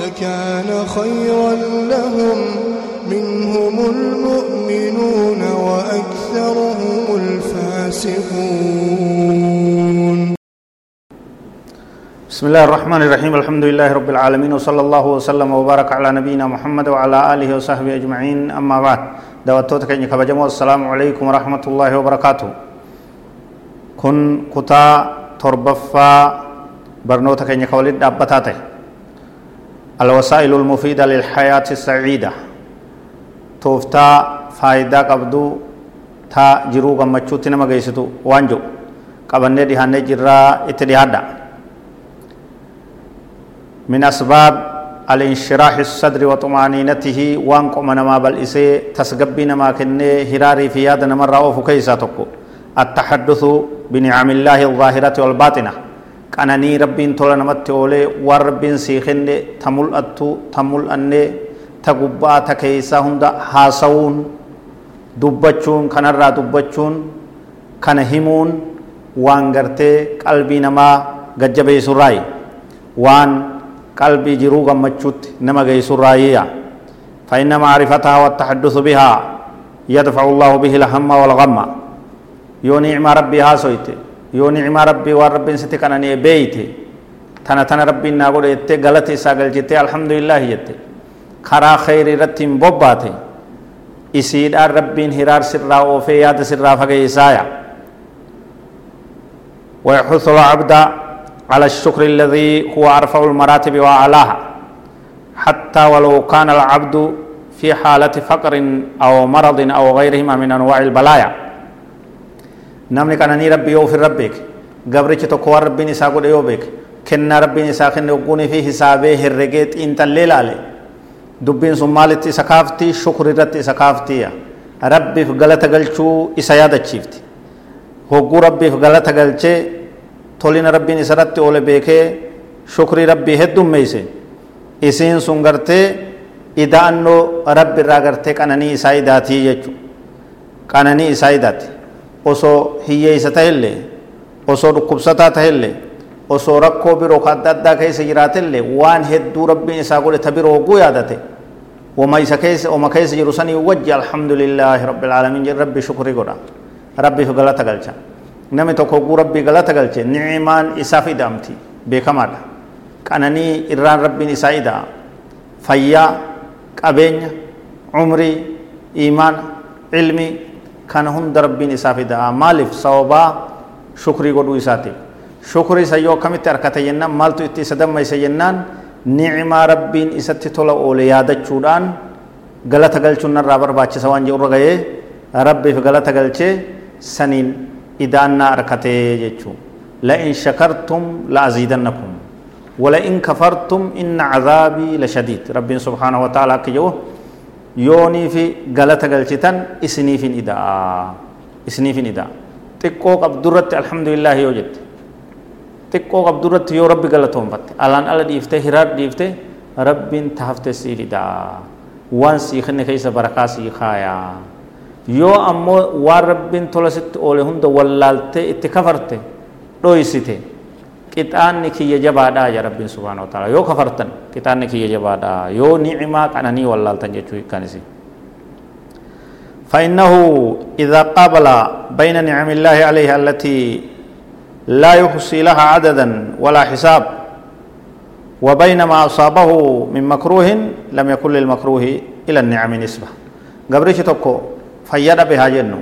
لكان خيرا لهم منهم المؤمنون وأكثرهم الفاسقون. بسم الله الرحمن الرحيم. الحمد لله رب العالمين. وصلى الله وسلم وبارك على نبينا محمد وعلى آله وصحبه أجمعين. أما بعد دواتوتك إنك بجمع السلام عليكم ورحمة الله وبركاته. كن كتا تربفا برنوتك إنك ولد أبتاته. الوسائل المفيدة للحياة السعيدة. توفتا فايدة قبدو تا جرو غمچو تنما گيستو وانجو. قبنه دهانه جرا اتدهادا من أسباب الانشراح الصدر وطمأنينته وان قم نما بل إسي تسقبي نما كنه هراري في ياد نما رأوف كيسا تقو التحدث بنعم الله الظاهرة والباطنة. Qananii rabbiin tola namatti oolee waan rabbiin sii kenne ta mul'attu ta mul'anne ta gubbaa ta keeysaa hunda haasawuun dubbachuun kanarraa dubbachuun kana himuun waan gartee qalbii namaa gajjabeessurraayi waan qalbii jiruu gammachuutti nama geessurraayiyya فإن معرفتها والتحدث بها يدفع الله به الهم والغم يوني نعم ربي هاسويته yoo nicmaa rabbii waan rabbiin sitti kananii beeyte tana tana rabbiin naa godhe jettee galata isaa galchittee alhamdulillaahi jette karaa khayrii irratti hin bobbaate isiidhaan rabbiin hiraar sirraa oofee yaada sirraa fageeysaaya ويحث العبد على الشكر الذي هو أرفع المراتب وأعلاها حتى ولو كان العبد في حالة فقر أو مرض أو غيرهما من أنواع البلايا namni qananii rabbi yoo ofirra beeke gabrichi tokko waan rabbiin isaa godhe yoo beeke kennaa rabbiin isaa kenne ogguunii fi hisaabee herregee xiinxallee laale dubbiin sun maalitti isa kaaftii shukri irratti isa kaaftiya rabbiif galata galchuu isa yaadachiifti hogguu rabbiif galata galchee tolina rabbiin isarratti oole beekee shukrii rabbii heddummeeyse isiin sun gartee ida'annoo rabbi irraa gartee qananii isaa idaatii jechu qananii isaa idaati osoo hiyyeeysa ta'ellee osoo dhukkubsataa ta'ellee osoo rakkoo biroo adda addaa keessa jiraatellee waan hedduu rabbiin isaa godhe ta biroo hogguu yaadate wama isa keessa wama keessa jiru sanii wajji alhamdulillaahi rabbil aalamiin jedhe rabbi shukrii godha rabbiif galata galcha namni tokko hogguu rabbii galata galche ni'imaan isaaf ida'amti beekamaadha qananii irraan rabbiin isaa ida'a fayyaa qabeenya umrii iimaana ilmii kana hunda rabbiin isaa fidaa maaliif sababaa shukrii godhuu isaati shukrii isa yoo akkamitti harkata jennaan maaltu itti isa dammaysa jennaan ni'imaa rabbiin isatti tola oole yaadachuudhaan galata galchuun narraa barbaachisa waan jedhu ga'ee rabbiif galata galchee saniin idaannaa harkatee jechuu la'in shakartum la'aziidannakum ولئن كفرتم إن عذابي لشديد رب سبحانه وتعالى كيوه yoonii fi galata galchitan isiniifin ida'a isiniifin ida'a xiqqoo qabdurratti alhamdulillaahi yoo jette xiqqoo qabdurratti yoo rabbi galatoonfatte alaan ala dhiifte hiraar dhiifte rabbiin taafte siif ida'a waan sii kenne keessa barakaa sii kaayaa yoo ammoo waan rabbiin tola sitti oole hunda wallaaltee itti kafarte dhoysite qixaanni kiyya jabaadhaa ja rabbiin subhaana wa ta'ala yoo kafartan qixaanni kiyya jabaadhaa yoo ni'imaa qananii wallaaltan jechuu hiikkanisi فإنه إذا قابل بين نعم الله عليه التي لا يحصي لها عددا ولا حساب وبين ما أصابه من مكروه لم يكن للمكروه إلى النعم نسبة. قبرش تكو؟ فيدا بها جنو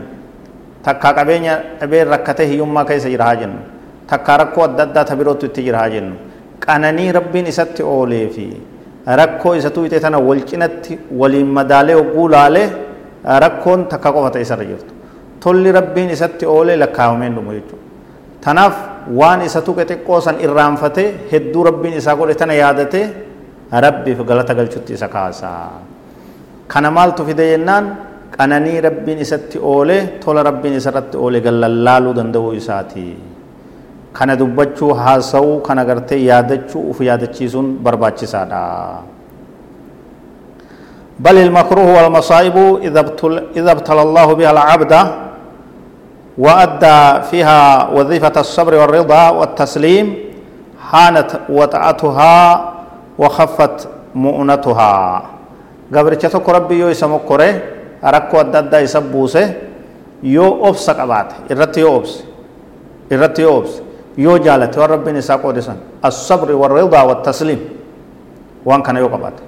تكا قبين ركته يوم ما كيس جنو takka rakkoo adda addaa ta birootu itti jira haa jennu qananii rabbiin isatti oolee fi rakkoo isatu ite tana wal cinatti waliin madaalee hogguu laalee rakkoon takka qofata isarra jirtu tolli rabbiin isatti oolee lakkaa'ameen dhumu jechuudha tanaaf waan isatu xixiqqoo san irraanfatee hedduu rabbiin isaa godhe tana yaadatee rabbiif galata galchutti isa kaasaa kana maaltu fide jennaan qananii rabbiin isatti oole tola rabbiin isarratti oole gallallaaluu danda'uu isaati kana dubbachuu haasa'uu kana gartee yaadachuu uf yaadachiisuun barbaachisaadha بل المكروه والمصائب إذا ابتلى الله بها العبد وأدى فيها وظيفة الصبر والرضا والتسليم حانت وطأتها وخفت مؤنتها mokkore rakkoo adda addaa isa buuse yoo obsa qabaate irratti yoo obse irratti yoo obse yoo jaalate waan rabbiin isaa qoodisan as-sabri warridaa wattasliim waan kana yoo qabaate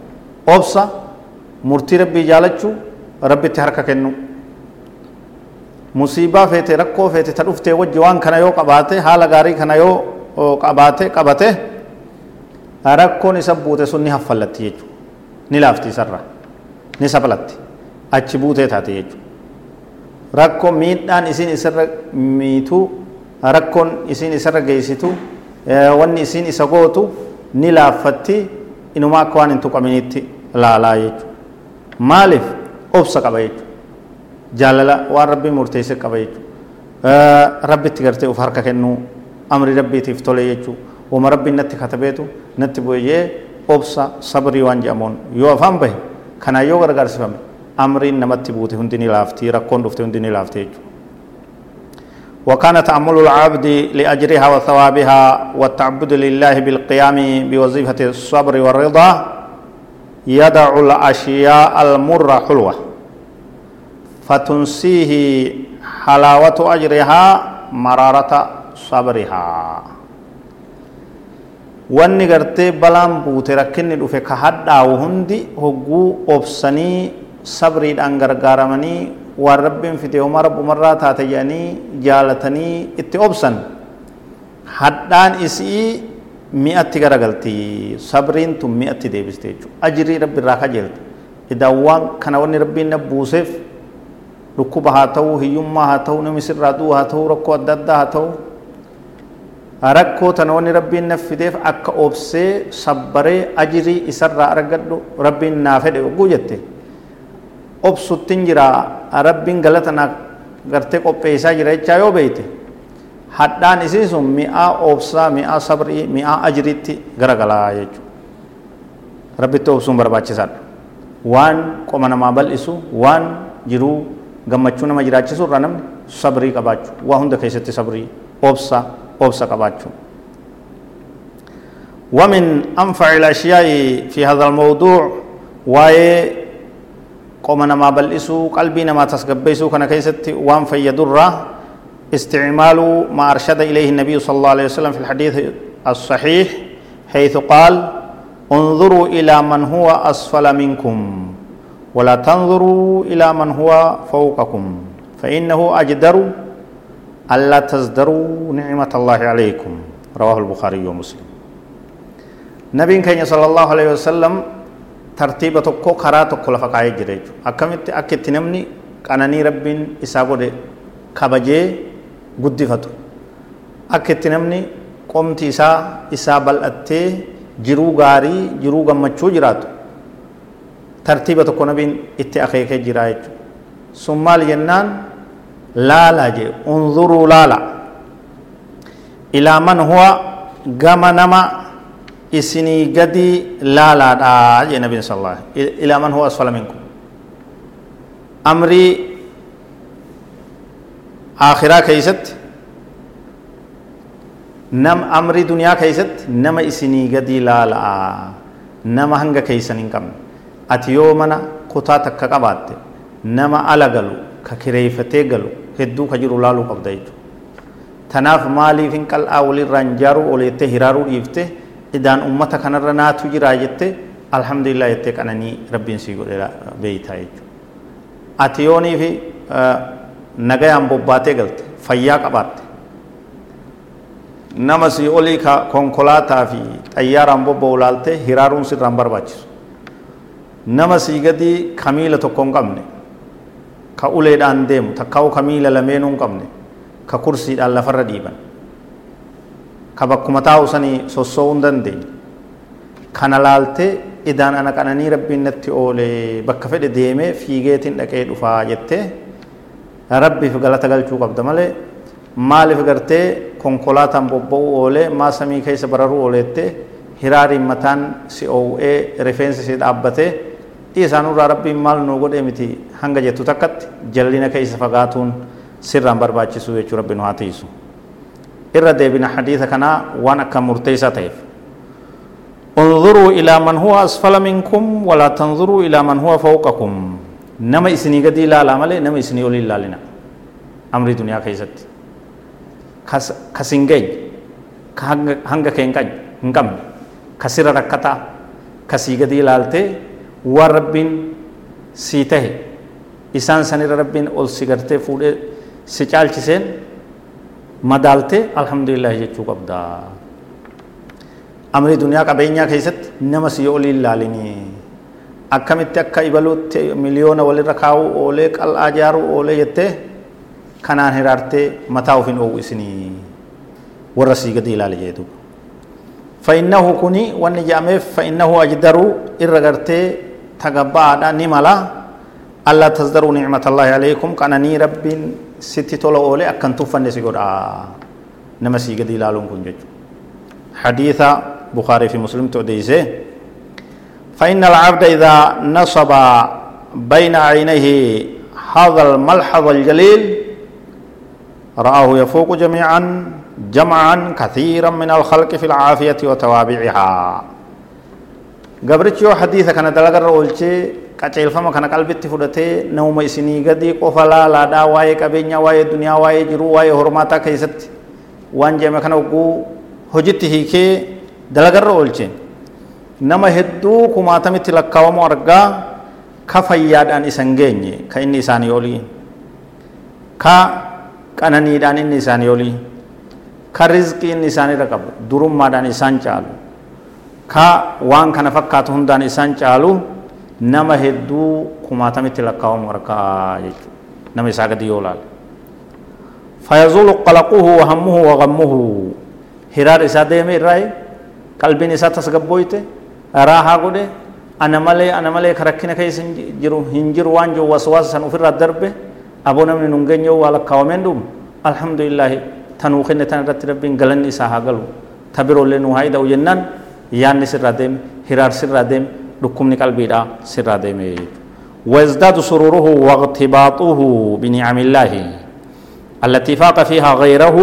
obsa murtii rabbii jaalachuu rabbitti harka kennu musiibaa feete rakkoo feete ta dhuftee wajji waan kana yoo qabaate haala gaarii kana yoo qabaate qabate rakkoon isa buute sun ni haffallatti jechuudha ni laafti isarra ni sabalatti achi buutee taate jechuudha rakkoo miidhaan isiin isarra miituu rakkoon isiin isarra geessitu wanni isiin isa gootu ni laaffatti inumaa akka waan hin tuqaminitti laalaa jechuudha maaliif obsa qaba jechuudha jaalala waan rabbiin murteesse qaba jechuudha rabbitti gartee uf harka kennuu amri rabbiitiif tole jechuudha wama rabbiin natti katabeetu natti bu'ee obsa sabrii waan jedhamuun yoo afaan bahe kana yoo gargaarsifame amriin namatti buute hundi ni laafti rakkoon dhufte hundi ni laafte jechuudha وكان تأمل العبد لأجرها وثوابها والتعبد لله بالقيام بوظيفة الصبر والرضا يدع الأشياء المرة حلوة. فتنسيه حلاوة أجرها مرارة صبرها. wanni gartee balaan buute rakkinni dhufe ka hadhaawu hundi hogguu obsanii sabriidhaan gargaaramanii waan rabbiin fite homaa rabbumarraa taate jedhanii jaalatanii itti obsan. Hadhaan isii mi'atti garagalti sabriin tun mi'atti deebiste jechuudha ajirii rabbi irraa kajeeltu idaan waan kana wanni rabbiin na buuseef dhukkuba haa ta'uu hiyyummaa haa ta'uu namni sirraa du'u haa ta'uu rakkoo adda addaa haa ta'uu rakkoo tana wanni rabbiin na fideef akka obsee sabbaree ajirii isarraa argadhu rabbiin naa fedhe oguu jette obsuttin jira rabbiin galata naa gartee qopheessaa jira jechaa yoo beeyte hadhaan isii sun mi'aa obsaa mi'aa sabrii mi'aa ajiriitti garagalaa jechuudha rabbitti obsuun barbaachisaadha waan qoma namaa bal'isu waan jiruu gammachuu nama jiraachisu irraa namni sabrii qabaachuu waa hunda keessatti sabrii obsaa obsa qabaachuu ومن أنفع الأشياء في هذا الموضوع واي ما بلسوا قلبي ما تسقبيسوا كان كيست وان فيدره استعمال ما أرشد إليه النبي صلى الله عليه وسلم في الحديث الصحيح حيث قال انظروا إلى من هو أسفل منكم ولا تنظروا إلى من هو فوقكم فإنه أجدر ألا تزدروا نعمة الله عليكم. رواه البخاري ومسلم. نبي كان صلى الله عليه وسلم ترتيب تكو كرا تكو لفقاية جريج أكمت أكت نمني قانني رب إسابو كبجي guddifatu akka itti namni qomti isaa isaa bal'attee jiruu gaarii jiruu gammachuu jiraatu tartiiba tokko nabiin itti akeekee jira jechuudha sun maal jennaan laalaa jee unzuruu laala ilaa man huwa gama nama isinii gadi laalaadhaa jee nabiin sallallahu ilaa man huwa asfala minkum. Amrii akhiraa keeysatti nam amrii duniyaa keeysatti nama isinii gadi laala'a nama hanga keeysan hin qabne. Ati yoo mana kutaa takka qabaatte nama ala galu ka kireeyfatee galu hedduu ka jiru laaluu qabda jechuudha. Tanaaf maaliif hin qal'aa walirraa hin jaaruu oleettee hiraaruu ummata kanarra naatu jiraa jette alhamdulillah jettee qananii rabbiin sii godhe beeytaa jechuudha ati yoonii fi nagayaan bobbaatee galte fayyaa qabaatte nama si olii ka konkolaataa fi xayyaaraan bobba'u laalte hiraaruun sirraan barbaachisu nama sii gadi kamiila tokko hin qabne ka uleedhaan deemu takkaa'u kamiila lameenuu hin qabne ka kursiidhaan lafarra dhiiban ka bakkuma taa'u sanii sossoo'uu hin dandeenye kana laaltee idaan ana qananii rabbiin natti oole bakka fedhe deemee fiigeetiin dhaqee dhufaa jettee rabbiif galata galchuu qabda malee maaliif gartee konkolaataan bobba'uu oolee maa samii keessa bararuu ooleettee hiraariin mataan si oow'ee rifeensi si dhaabbatee dhiisaanurraa rabbiin maal nuu godhee miti hanga jettu takkatti jallina keessa fagaatuun sirraan barbaachisu jechuu rabbi nu haa tiisu irra deebina hadiisa kanaa waan akka murteessaa ta'eef انظروا إلى من هو أسفل منكم ولا تنظروا إلى من هو فوقكم. نما إسني قد لا لا ملي نما إسني ولي لا لنا. أمر دنيا كيست كسنجي كهنگ كينكاج هنكم كسر ركتا. كسي قد لالته وربين سيته. إسان سنر ربين أول سيغرته فوده. سيچال چسين. madaaltee alhamdulillah jechuu qabda. Amrii duniyaa qabeenyaa keessatti nama si olii ilaalinii akkamitti akka ibaluutti miliyoona walirra kaa'u oolee qal'aa ijaaruu oolee jettee kanaan hiraartee mataa ofiin oowwisinii warra sii gadi ilaali jedhu. Fa'innahu kuni wanni jaameef fa'innahu ajdaruu irra gartee tagabbaadha ni mala. Alla tasdaruu nicmatallahi alaikum qananii rabbiin رب ستي تولو أولي أكن تفن سيقول آه نما سيقدي لالون كنجج حديثا بخاري في مسلم توديسه فإن العبد إذا نصب بين عينيه هذا الملحظ الجليل رآه يفوق جميعا جمعا كثيرا من الخلق في العافية وتوابعها قبرتشو حديثة كان دلغر أولشي qaceelfama kana qalbitti fudhatee nauma isinii gadi qofa laalaadhaa waa'ee qabeenya waa'ee duniyaa waa'ee jiruu waa'ee hormaataa keessatti waan jeeme kana oguu hojitti hiikee dalagarra oolcheen nama hedduu kumaatamitti lakkaawamu argaa ka fayyaadhaan isan geenye ka inni isaanii olii ka qananiidhaan inni isaanii olii ka rizqii inni isaanirra qabu durummaadhaan isaan caalu ka waan kana fakkaatu hundaan isaan caalu nama hedduu kumaatamitti lakkaawamu argaa jechuudha nama isaa gadi yoo laale فيزول قلقه وهمه وغمه هرار إسا ديمي الرأي qalbiin isaa tasgabbooyte raahaa godhe ana malee ana malee karakkina keessa jiru hin jiru waan jiru waswaasa san ofirraa darbe aboo namni nun geenye waa lakkaawameen dhumu alhamdulillaahi tanuu kenne tan irratti rabbiin galanni isaa haa galu ta nu haa hidha'u jennaan yaanni sirraa deeme hiraar sirraa deeme dhukkubni qalbiidhaa sirraa deeme ويزداد سروره واغتباطه بنعم الله التي فاق فيها غيره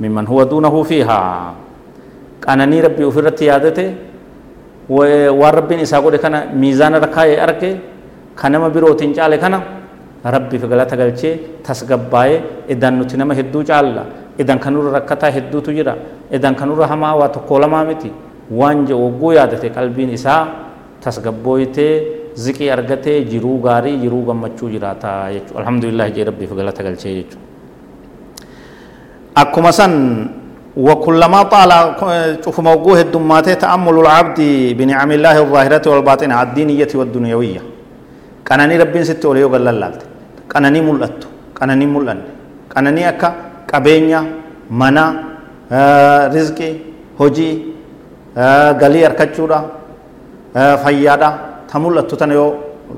ممن هو دونه فيها qananii rabbii ofirratti yaadate waan rabbiin isaa godhe kana miizaana rakkaa'ee arge kan nama birootiin caale kana rabbiif galata galchee tasgabbaa'ee idan nuti nama hedduu caalla idan kanurra rakkataa hedduutu jira idan kanurra hamaa waa tokko lamaa miti waan jedhu wagguu yaadate qalbiin isaa tasgabbooytee ziqii argatee jiruu gaarii jiruu gammachuu jiraata jechuudha alhamdulillah jee rabbiif galata galchee jechuudha akkuma san وكلما طال شوف موجوه الدمات تأمل العبد بنعم الله الظاهرة والباطنة الدينية والدنيوية كانني ربين ست ولي يقول لالت كانني ملأت كانني ملأن كانني أكا كابينيا منا آه رزقي هجي fayyaadha ta mul'attu tana yoo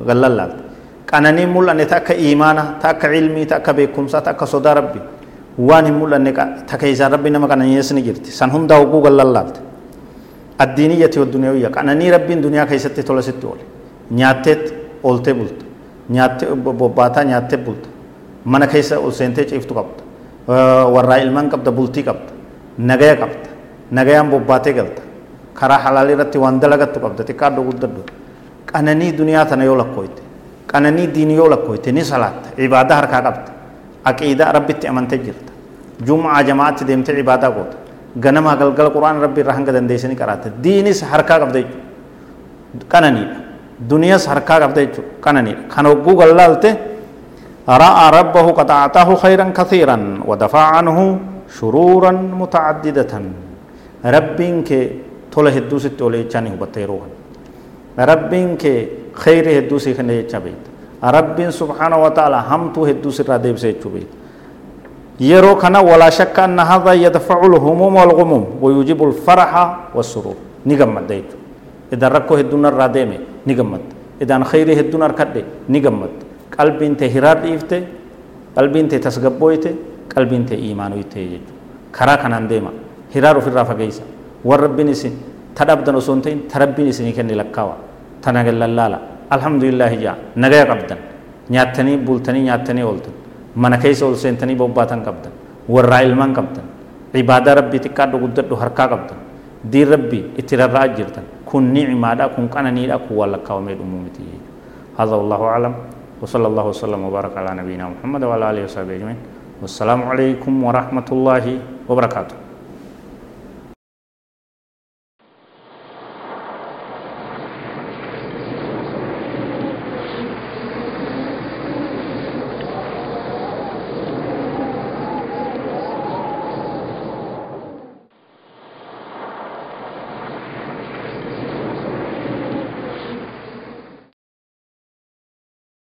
gallallaabde qananiin mul'anne ta akka iimaana ta akka ilmii ta akka beekumsaa ta akka sodaa rabbi waan hin mul'anne ta keessaan rabbi nama qananiyees ni jirti san hundaa oguu gallallaabde addiiniyyati wadduniyawiyya qananii rabbiin duniyaa keessatti tola sitti oole nyaatteetti ooltee bulta nyaattee bobbaataa nyaattee bulta mana keessa ol seentee ciiftu qabda warraa ilmaan qabda bultii qabda nagaya qabda nagayaan bobbaatee galta karaa halaalii irratti waan dalagattu qabda xiqqaaddo guddaddu qananii duniyaa tana yoo lakkooyte qananii diinii yoo lakkooyte ni salaatta ibaadaa harkaa qabda aqiidaa rabbitti amantee jirta jum'aa jamaatti deemtee ibaadaa goota ganamaa galgala quraan rabbi irraa hanga dandeessanii qaraatte diinis harkaa qabda jechuudha qananiidha duniyas harkaa qabda jechuudha qananiidha kan hogguu gallaalte رأى ربه قد أعطاه خيرا كثيرا ودفع عنه شرورا متعددة ربك توله هدوس توله چاني هبتيروها ربك خير هدوس خنه چبيت رب سبحانه وتعالى هم تو هدوس را ديب سي چبيت يرو كنا ولا شك أن هذا يدفع الهموم والغموم ويجيب الفرح والسرور نيغم ديت idan rakkoo hedduun irraa deeme ni gammadda idan khayrii hedduun harkadhe ni gammadda qalbiin tee hiraar dhiifte qalbiin tee tasgabbooyte qalbiin tee imaanoyte jechuudha karaa kanaan deema hiraar ofirraa fageeysa isin tadhabdan osoo hin ta'in tarabbiin isinii kenne lakkaawa tana lallaala alhamdulillah jaa nagaya qabdan nyaattanii bultanii nyaattanii ooltan mana keessa ol seentanii bobbaatan qabdan warraa ilmaan qabdan ibaadaa rabbii xiqqaadhu guddadhu harkaa qabdan diin rabbii itti rarra'aa jirtan kun ni'imaadha kun qananiidha kun waan lakkaawamee dhumuu miti هذا والله أعلم وصلى الله وسلم وبارك على نبينا محمد وعلى آله وصحبه أجمعين والسلام عليكم ورحمة الله وبركاته